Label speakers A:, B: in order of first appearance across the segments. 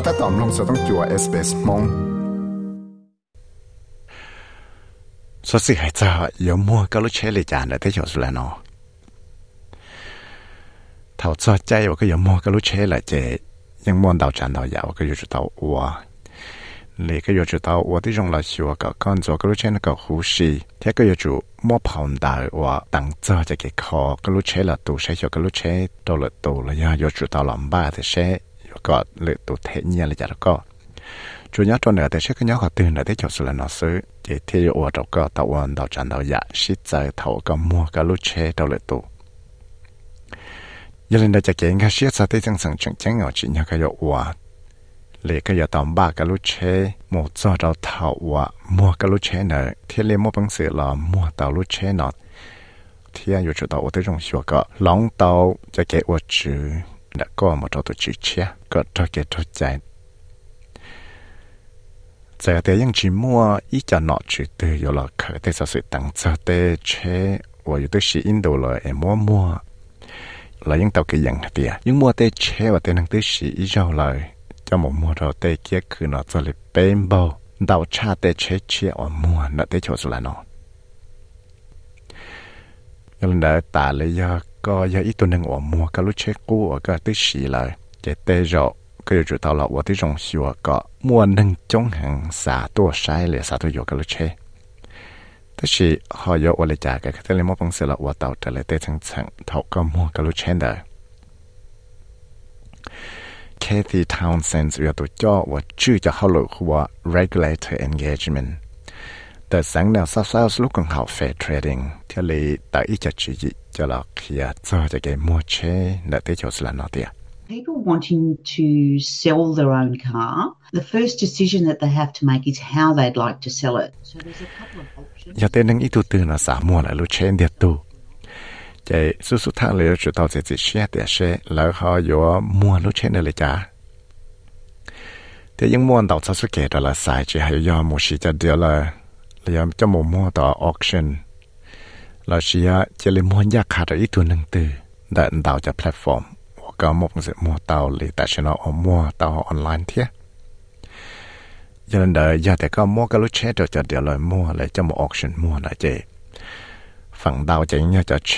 A: ก็ถ้าตอมลงจะต้องจัวเอสเปสมง
B: สสิหายใจยมัวก็รู้เชลิจานแต่ที่จบสุดแล้วเนาะเท่าจอใจว่าก็ยมัวก็รู้เชลิเจยังมอนดาวจันดาวยาวก็อยู่จุดเอาอัวเลยก็อยู่จุดเอาอัวที่จงเราชัวก็ก้อนจัวก็รู้เชลิก็หูชีเท่ก็อยู่จุมัวผ่อนดาวว่าตั้งจอจะเกี่ยคอก็รู้เชลิตัวใช้ชัวก็รู้เชตัวละตัวละยาอยู่จุดเอาลำบ้าแต่เช có, lệ tổ thể nhiên là chả có. Chủ nhớ cho nửa thế sẽ cái họ từ nửa thế cho sự là nó xứ. Thế ở ở đâu có tàu ôn tàu tràn tàu dạ shit giờ tàu có, mua cả lúc chế tàu lệ tổ. Giờ lên đây chả kể nghe shit giờ thế chẳng sẵn chẳng chẳng chỉ nhớ cái yếu hòa lệ cái yếu tàu ba cả lúc chế một giờ tàu tàu mua cả lúc chế nè thế lên mua bằng sự là mua tàu lúc chế nọ thì yêu chỗ tàu ở tới trong chỗ có lòng tàu chả kể ở đã có một trò tổ chức chia có trò kia trò chạy. Giờ thì những chỉ mua ít cho nọ chỉ từ giờ là khởi thế sự tăng cho thế chế và yếu tố sĩ đồ là em mua mua. Là những tàu kia dạng thì à những mua thế chế và thế năng tứ sĩ Indo là cho một mua đồ thế kia cứ nó cho lịch bên bao đào cha thế chế chế và mua nó thế chỗ là nó lần đó ta lấy do ก็ยังอีตัวหนึ่งว่ามัวก็รู้เช็คกู้ก็ติสีเลยจะเตะจอก็อยู่จุดตลอดว่าที่จงชัวก็มัวหนึ่งจงหังสาตัวใช้เลยสาตัวอยู่ก็รู้เช็คแต่สิหอยอวเลยจากก็ทะเลมอปังเสละว่าเต่าทะเลเตะทั้งทั้งเท่าก็มัวก็รู้เช่นเด้อ Kathy Townsend อยู่ตัวจ่อว่าชื่อจะเข้าหลุว่า regulator engagement แต่สังแนวซาซาสลูกของเขา fair trading cho lì tại ít cho chị cho là khi cho cho cái mua xe để tới chỗ là nó tiền
C: People wanting to sell their own car, the first decision that they have to make is how they'd like to sell it. So there's a couple of options. Giờ tên năng
B: ít từ là xã mua lại lúc trên địa tu. Chạy số số thang lấy chủ tàu sẽ chỉ xe để xe lỡ họ vô mua lúc trên này chả. Thế nhưng mua đầu sau số kể đó là xài chỉ hay do mua sự cho điều là là cho một mua tàu auction เราเชียจะเลยมวนยากขาดอีกตัวหนึ่งตือแต่ดาวจะแพลตฟอร์มว่าก็มกเสมัวเตาหรือแต่ชนะอมัวเตาออนไลน์เทียยันเดอร์ยาแต่ก็มัวก็รู้เชดจะเดี๋ยวเลยมัวเลยจะมาออกชันมัวนะเจฝั่งดาวจะเนี่ยจะเช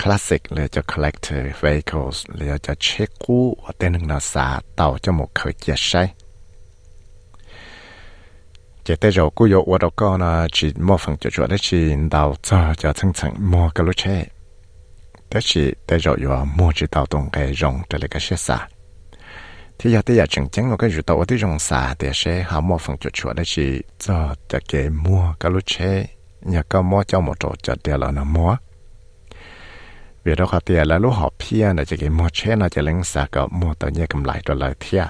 B: คลาสสิกเลยจะคอลเลกเตอร์ vehicles เลยจะเชคกู้ว่าเต้นหนึ่งนาซาเตาจะหมกเคยเกียใช้ chỉ tới rồi cô yêu ở đâu có là chỉ mua phần cho chỗ đấy chỉ đào cho cho thằng thằng mua cái lối chế đó chỉ tới rồi yêu mua chỉ đào tung cái rồng trở lại cái xe xa thì giờ tới giờ chừng chừng cái rượu tàu tới rồng xa thì sẽ hả mua phần cho chỗ đấy chỉ cho cho cái mua cái lối chế nhà có mua cho một chỗ cho tiền là nó mua. Vì đó họ tiền là lúc họ pia là chỉ cái mua chế là chỉ lấy xa cái mua tàu nhẹ cầm lại rồi lại thiệt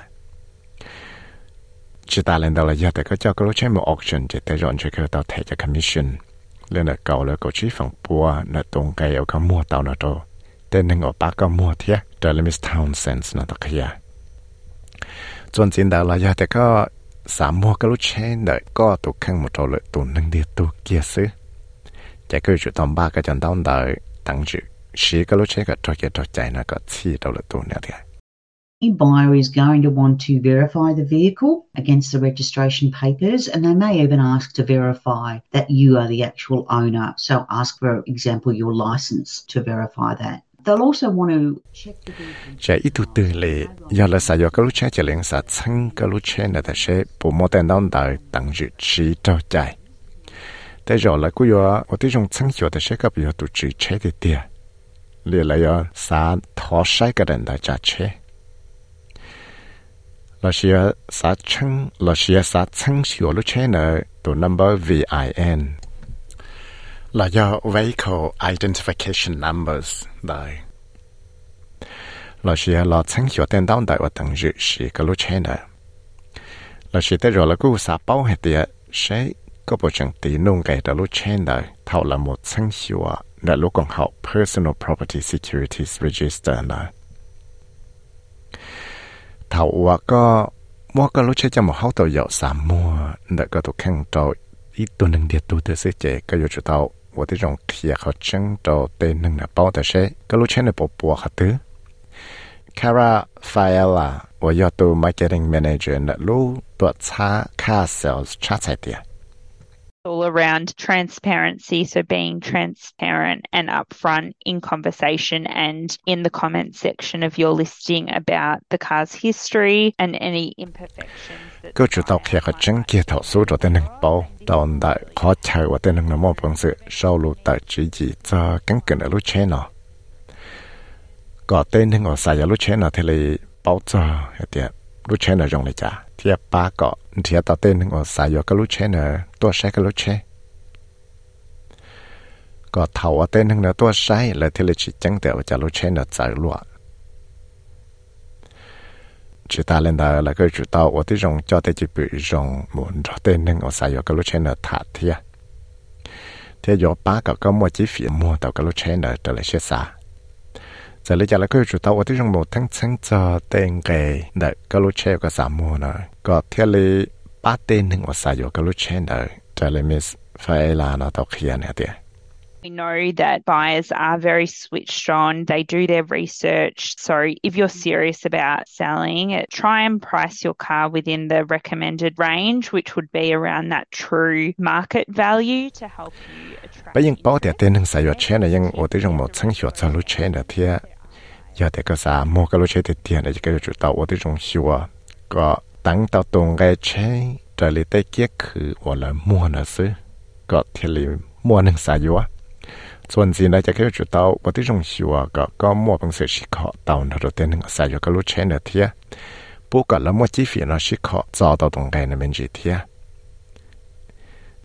B: chỉ ta lên đầu là giờ thì có cho cái lúc chế một auction chỉ tới rồi chỉ cái tàu thẻ cho commission lên là cầu là cầu chỉ phòng bùa là tung cái ở cái mua tàu nó rồi tên nên ở ba cái mua thia trở lại Miss Townsend nó tất kia จนจินดาลายาแต่ก็สามมัวก็รู้เช่นเด็กก็ตุกข้างหมดเลยตุนนึงเดียวตุเกียซื้อจะก็อยู่ตอนบ้าก็จะต้องเดินตั้งจุสีก็รู้เช่ก็ตัวเกียตัวใจนะก็ชี้ตัวเลยตุนเนี่ยเดีย
C: Any buyer is going to want to verify the vehicle against the registration papers, and they may even ask to verify that you are the actual owner. So, ask, for example, your license to verify that. They'll also want to check the vehicle. Trẻ ít từ lệ, giờ là sử dụng cái lúc xe
B: chỉ lên sa chân cái lúc xe này sẽ bộ mô tên đón đời tăng dự trí trao chạy. Thế rồi là cũng có ở tí trong chân hiểu sẽ gặp yếu tụ trí chế thì tiền. Lệ là yếu sa thó sai cái đền đại trả chế. Là sẽ sa chân, là sẽ sa chân hiểu lúc xe này tổ number VIN là do vehicle identification numbers đời. Là sẽ là chẳng hiểu tên đón đại và tầng dự sĩ cái lúc trên này là sẽ tới rồi là cú sa bao hết tiệt sẽ có bộ chẳng tí nông cái đó lúc trên đời thảo là một chẳng hiểu là lúc còn học personal property securities register เถาวัวก็มัวก็รู้ใช้จะมาเข้าตัวเหยาสามมัวแต่ก็ตัวแข่งตัวอีตัวหนึ่งเดียวตัวเธอเสียเจก็อยู่จุดเตาว่าที่รงเคียเขาจังตัวเต็นหนึ่งนะเป้าแต่ใช่ก็รู้ใช้ในปปัวค่ะตื้อคาราฟาเอล่าว่ายอดตัวมาร์เก็ตติ้งแมเนเจอร์นะรู้ตัวช้าค่าเซลล์ช้าใจเดีย
D: all around transparency. So, being transparent and upfront in conversation and in the comments section of your listing about the car's history and any imperfections. ก็จุดเอาแค่กจึงเกี่ยวสู้ตัวเต็นเป้าตอนได้ขอใช
B: ้ว่าเต็นน้ำมันปังสือเศร้าลูแต่จีจีจะกังเกินลูเชนอก็เต็นหนึ่งว่าสายลูเชนอทะเลเป้าจะเดีย lúc chén là rong lại chả thì ba cọ tên ngồi xài vào cái lúc chén là tua cái lúc chén có thầu ở tên là tua sai là thì là chỉ chẳng để cho lúc chén là giải loạn ta lên đó là cái chủ tao ở tí rong cho tới chỉ rong muốn cho tên nên ở xài vào cái lúc chén thả thiệt thế do ba cọ mua chi phí mua tàu cái lúc chén là trở xe xa
D: We know that buyers are very switched on. They do their research. So, if you're serious about selling, try and price your car within the recommended range, which would be around that true market value to help you attract. ไปยังเป้าแต่เต้นหนึ่งสายยอดเชนยังโอติรงหมดทั้งหยดซาลูเชนเทีย
B: ยาแต่ก็สามโมก็รู้ใช้เตียนอาจจะก็จะจุดเตาว่าที่จงชัวก็ตั้งเตาตรงไกใช้จะเลยได้เกี้ยคือวันละมัวนะซื้อก็เทลิมัวหนึ่งสายอยู่ส่วนสีนจะก็จุดเตาว่าที่จงชัวก็ก็มัวเป็นเสือชิคอเตาเราเตียนหนึ่งสายอยู่ก็รู้ใช้เนื้อเทียปุ๊กก็ละมัวจีฝีเราชิคอจอเตาตรงไกนั่นเป็นจีเทีย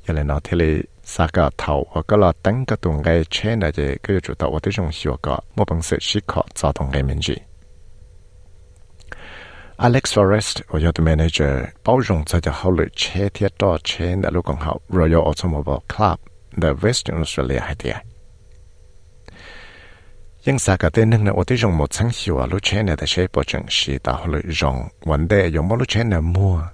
B: ยังเลยนอเทลิ ยสักเท่าก็เราตั้งก็ตรงไกเชนจะก็จุดเตาวันที่จงชัวก็มั่วเป็นเสือชิคอจอตรงไกเป็นจี Alex Forrest 我要的 manager 包容这就好了，车贴到车的路更好，Royal Automobile Club 的 Western Australia 系啲。因啥个的能呢？我对用冇成效啊，路车呢的些保证是到后来用，问题用冇路车呢摸，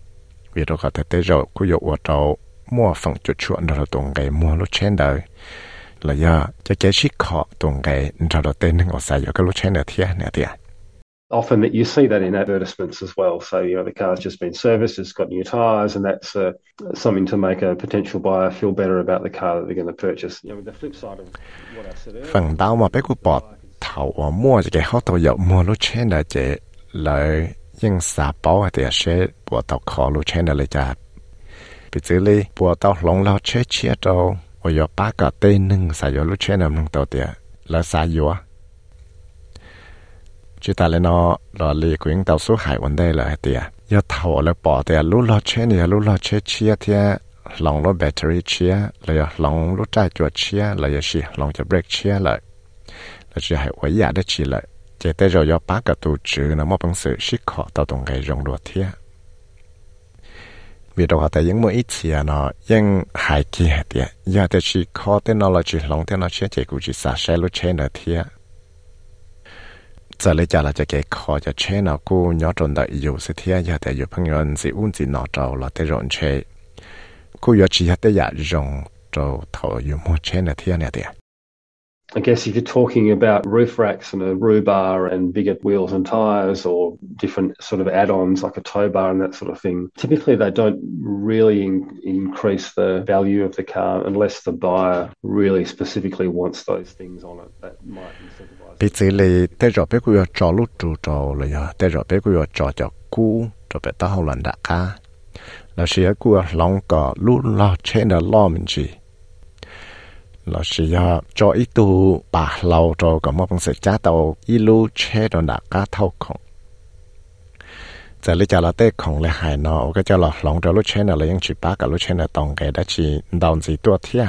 B: 为到个的的肉，佢有我到摸 mua phẳng chuột chuột đó là tuần ngày mua lúc trên đời là do cho cái chiếc họ tuần ngày đó là tên ngọc xài cho cái lúc trên đời thế này thế.
E: often that you see that in advertisements as well. So you know the car's just been serviced, it's got new tyres, and that's uh, something to make a potential buyer feel better about the car that they're going to purchase. You know, the flip side of what I said earlier. Phần đau mà bé của bọt
B: thầu ở mua cái hot tàu dầu mua lúc trên đời chế lời nhưng xả bảo thì sẽ bỏ tàu khó lúc trên đời lấy chạp คือซื้ลยปวดต้าหลงเราเชื่อเชี่ยเราอยปาก็เต้นหนึ่งสายโยลูเชนำหนึงตัวเดียแล้วสายโยจิตาเลนอรอลีกุ้งเต่าสู้หายวันได้เลยเดียยอดเท่าแล้วปอเดียลูลอเชนเนี่ยลูลอเชเชียเทียหลองรถแบตเตอรี่เชียเลยลองรถใจจวดเชียเลยชีลงจะเบรกเชียเลยแล้วจะให้ไวิยาได้ชีเลยเจเตเรายอปากับตูจื้อนะมอบังสือชิคขอต่อตรงไกรงรัวเทีย vì đâu tại những mỗi ít gì nó nhưng hại kia tiệt giờ thì chỉ khó tới nó là chỉ lòng tới nó chỉ chỉ cũng chỉ xả xe lúc trên là thiệt giờ lấy trả là cho cái khó cho chế nào cô nhỏ tròn đợi yêu sự thiệt giờ thì yêu 朋友是 uống gì nó trâu là tới rồi chế cô yêu chỉ hết tới giả rong trâu thầu yêu mua chế là thiệt này tiệt
E: I guess if you're talking about roof racks and a roo bar and bigger wheels and tyres or different sort of add-ons like a tow bar and that sort of thing, typically they don't really in- increase the value of the car unless the buyer really specifically wants those things on it. That might incentivize.
B: เราช่ยจออีตูปะเราจอก็มอปังเสจ้าเตาอีลูเชดอนดาก้าเท่าของจะลิจาราเต้ของเลหายนอก็จะหลอกหลงจะลูเชนอะไรยังชิป้ากับลูเชนตองแกได้ชีดอนสีตัวเทีย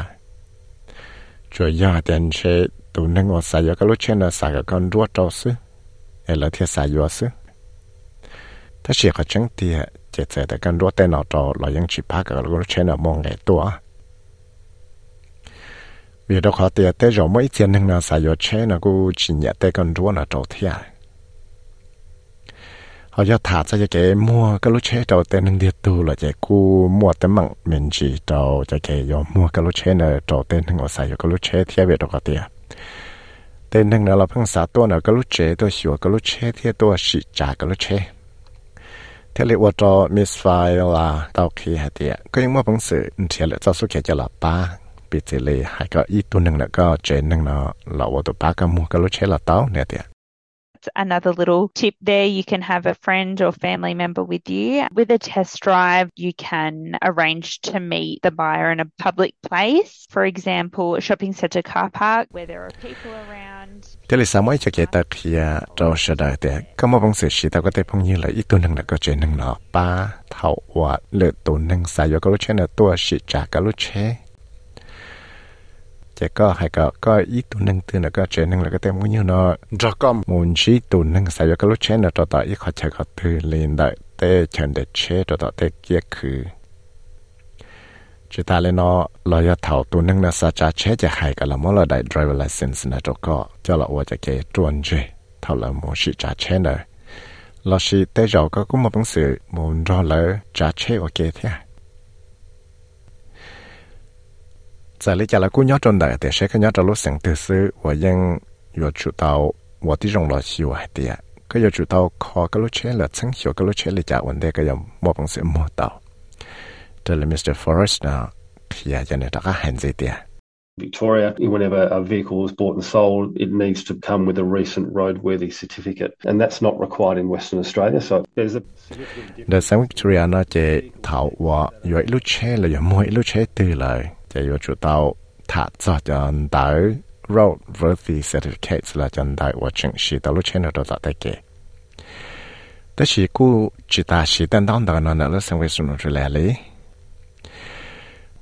B: จวยยาเดนเชตุนึงอสายกับลูเชนสายกันรัวจอซึเอลเทียสายยัวซึถ้าเชียก็จังเตียเจ็ดเจแต่กันรัวเต้นอจอเรายังชิป้ากับลูเชนมองแกตัว vì đó khó tiệt, tế rồi mỗi tiền hưng nào xài cho chế là cô chỉ nhận tế con rúa là trầu thiên họ cho thả ra cái mua cái lúc chế trầu tế hưng điệt tu là cái cô mua tấm mạng mình chỉ trầu cho cái do mua cái lúc chế là trầu tế hưng ở xài cho cái lúc chế thiên vì đó khó tên tế nào là phong sát tua là cái lúc chế tôi sửa cái lúc chế thiên tôi sửa trả cái lúc chế thế là tôi miss file là tao khi hạt tiền có những mua phong sự thì là cho số kia cho là ba bị lệ hai cái ít tu nâng là có chế nâng là vô tổ ba cái mua cái lối chế là tao nè tiệt
D: another little tip there. You can have a friend or family member with you. With a test drive, you can arrange to meet the buyer in a public place, for example, a shopping center car park where there are people around. Thế là sao mấy cho kể ta khi trâu sẽ đợi thế,
B: có một vòng sự sĩ ta có thể phong như là ít tu nâng là có chuyện nâng nó ba thảo và lựa tu nâng xài vào cái lúc chế là tua sĩ trả cái lúc chế chỉ có hay có có ít tu nâng từ nó có chuyện nâng là cái tem cũng như nó. Cho có muốn chỉ tu nâng sai cái lúc chuyện nó cho ta ít khó chạy có từ lên đại tê chân để chế cho ta tê kia khử chỉ ta lên nó lo ya thảo tu nâng nó sa cha chế chỉ hay cái là mỗi là đại driver license nó cho có cho là ở cái chuẩn chế thảo là muốn chỉ cha chế nữa lo chỉ tê rồi có cũng một bằng sự muốn cho lỡ cha chế ok thế 在你家了姑娘中的，但是个娘着路上的是我应要知道我的容了喜欢的，个要知道考个路车了，从小个路车里家问的个要莫本事莫到。这里 Mr. Forrest 呢，是呀，真的大家很在的。
E: Victoria, whenever a vehicle is bought and sold, it needs to come with a recent roadworthy certificate, and that's not required in Western Australia. So there's a The South Victoria 呢，这头话有一路
B: 车了，有冇一路车对了。 จะอยู่จุดเตาถ้าจอดจนเตา roadworthy certificates ละจนได้ว่าจึงสีตลุเชนเราจะได้เกแต่สีกูจิตาสีตันต้องดานนแล้วสังเวชนุนรุแลเลย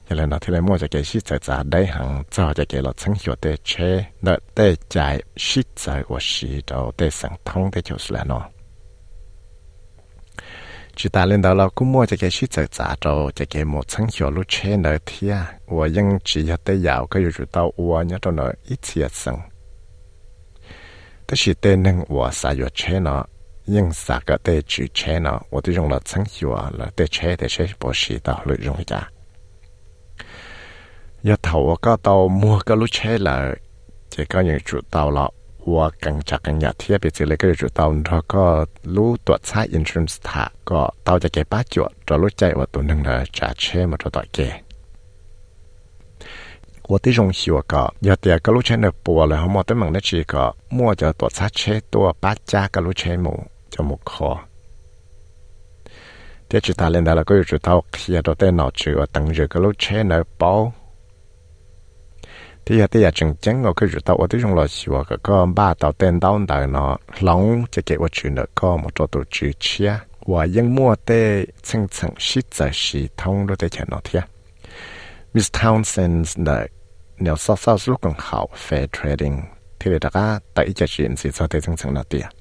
B: ยังไงนะที่เรามั่วจะเกชิจะจะได้หังจอจะเกเราสังหัวเตเชเนเตใจชิจะว่าสีเราเตสังทองเตจุสแล้วเนาะ 就打领导了，估摸着该去走杂就，这个莫从小路车那天啊，我用只要得药，可以就到我那到那一次一生。但是得能我三月车呢，用三个得去车呢，我都用了从小了得车的车不是到了用家。要头我搞到莫个路车了，这个月就到了。 จะเก็บป้าจวดจะรู้ใจว่าตัวหนึ่งเลยจะเชื่อมาตัวต่อเก我的荣幸个，有点个路车的播了，我对门的这个，我就多差车多八家个路车木就木可。这知道领导了个就到去到电脑去，我等着个路车的包。 Thì ở đây, ạ, Trịnh Trắng có cái 脑，龙就 ro, ạ. Thế, chúng nó chỉ có ba tàu tên，Miss Townsend là nhờ 果好 fair trading, 睇嚟大家第一件事 đã tẩy chặt.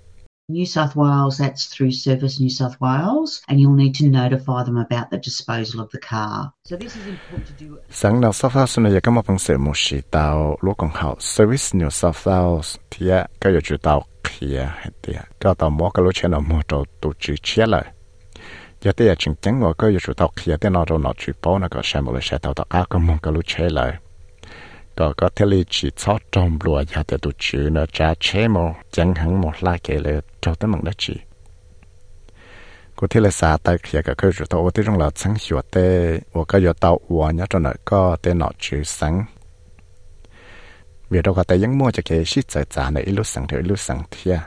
C: New South Wales, that's through Service New South Wales, and you'll need to notify them about the disposal of the car. So this is important to do.
B: Sáng nào South Wales này có một phần sự một sĩ tàu lúc còn học Service New South Wales thì cái giờ chủ tàu kia thì cái tàu mua cái lối trên nào mua tàu tổ chức chia lại. giờ thì chính chính ngồi cái giờ chủ tàu kia thì nó đâu nó chủ bảo nó có xem một cái xe tàu tàu cá có mua cái lối chia có thể là chỉ cho trong lúa nhà để tụ chữ nó trả chế một chẳng hẳn một la cái lệ cho tới mong đó chỉ cô thể là xa tại khi cái cơ chủ tàu ở trong là sáng hiệu tê và cái giờ tàu và nhớ trong này có tê nọ chữ sáng. Vì đâu có tê những mua cho cái shit giải trả này lúc sáng thì lúc sáng thia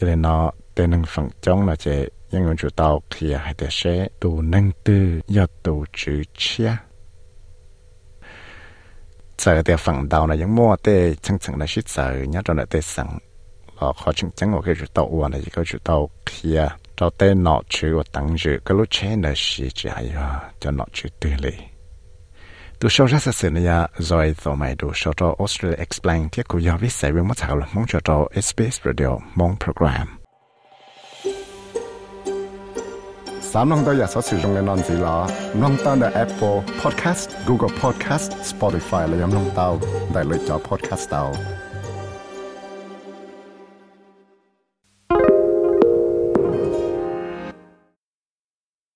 B: cho nên nó tê nâng phẳng trong là chế nhưng người chủ tàu khi hay tê sẽ tụ nâng tư do tụ chữ chia giờ thì phần đầu này những mua tê chẳng chẳng là ship giờ nhá cho lại tê sẵn là khó chẳng chẳng ở cái chủ tàu và này cái chủ tàu kia cho tê nọ chữ và tăng chữ, cái lúc chế là gì chỉ hay cho nọ chữ tư lì. Tu sau ra sự này rồi tàu mày tu sau cho Australia explain thiết của giáo viên sẽ biết mất thảo là mong cho cho SBS Radio mong program. สามน้องตัวอยากสอสื่อตรงในนอนสีล้อน้องตั้งแต่ Apple Podcast Google Podcast Spotify และยังน้องเต้าได้เลยจอ Podcast เต้า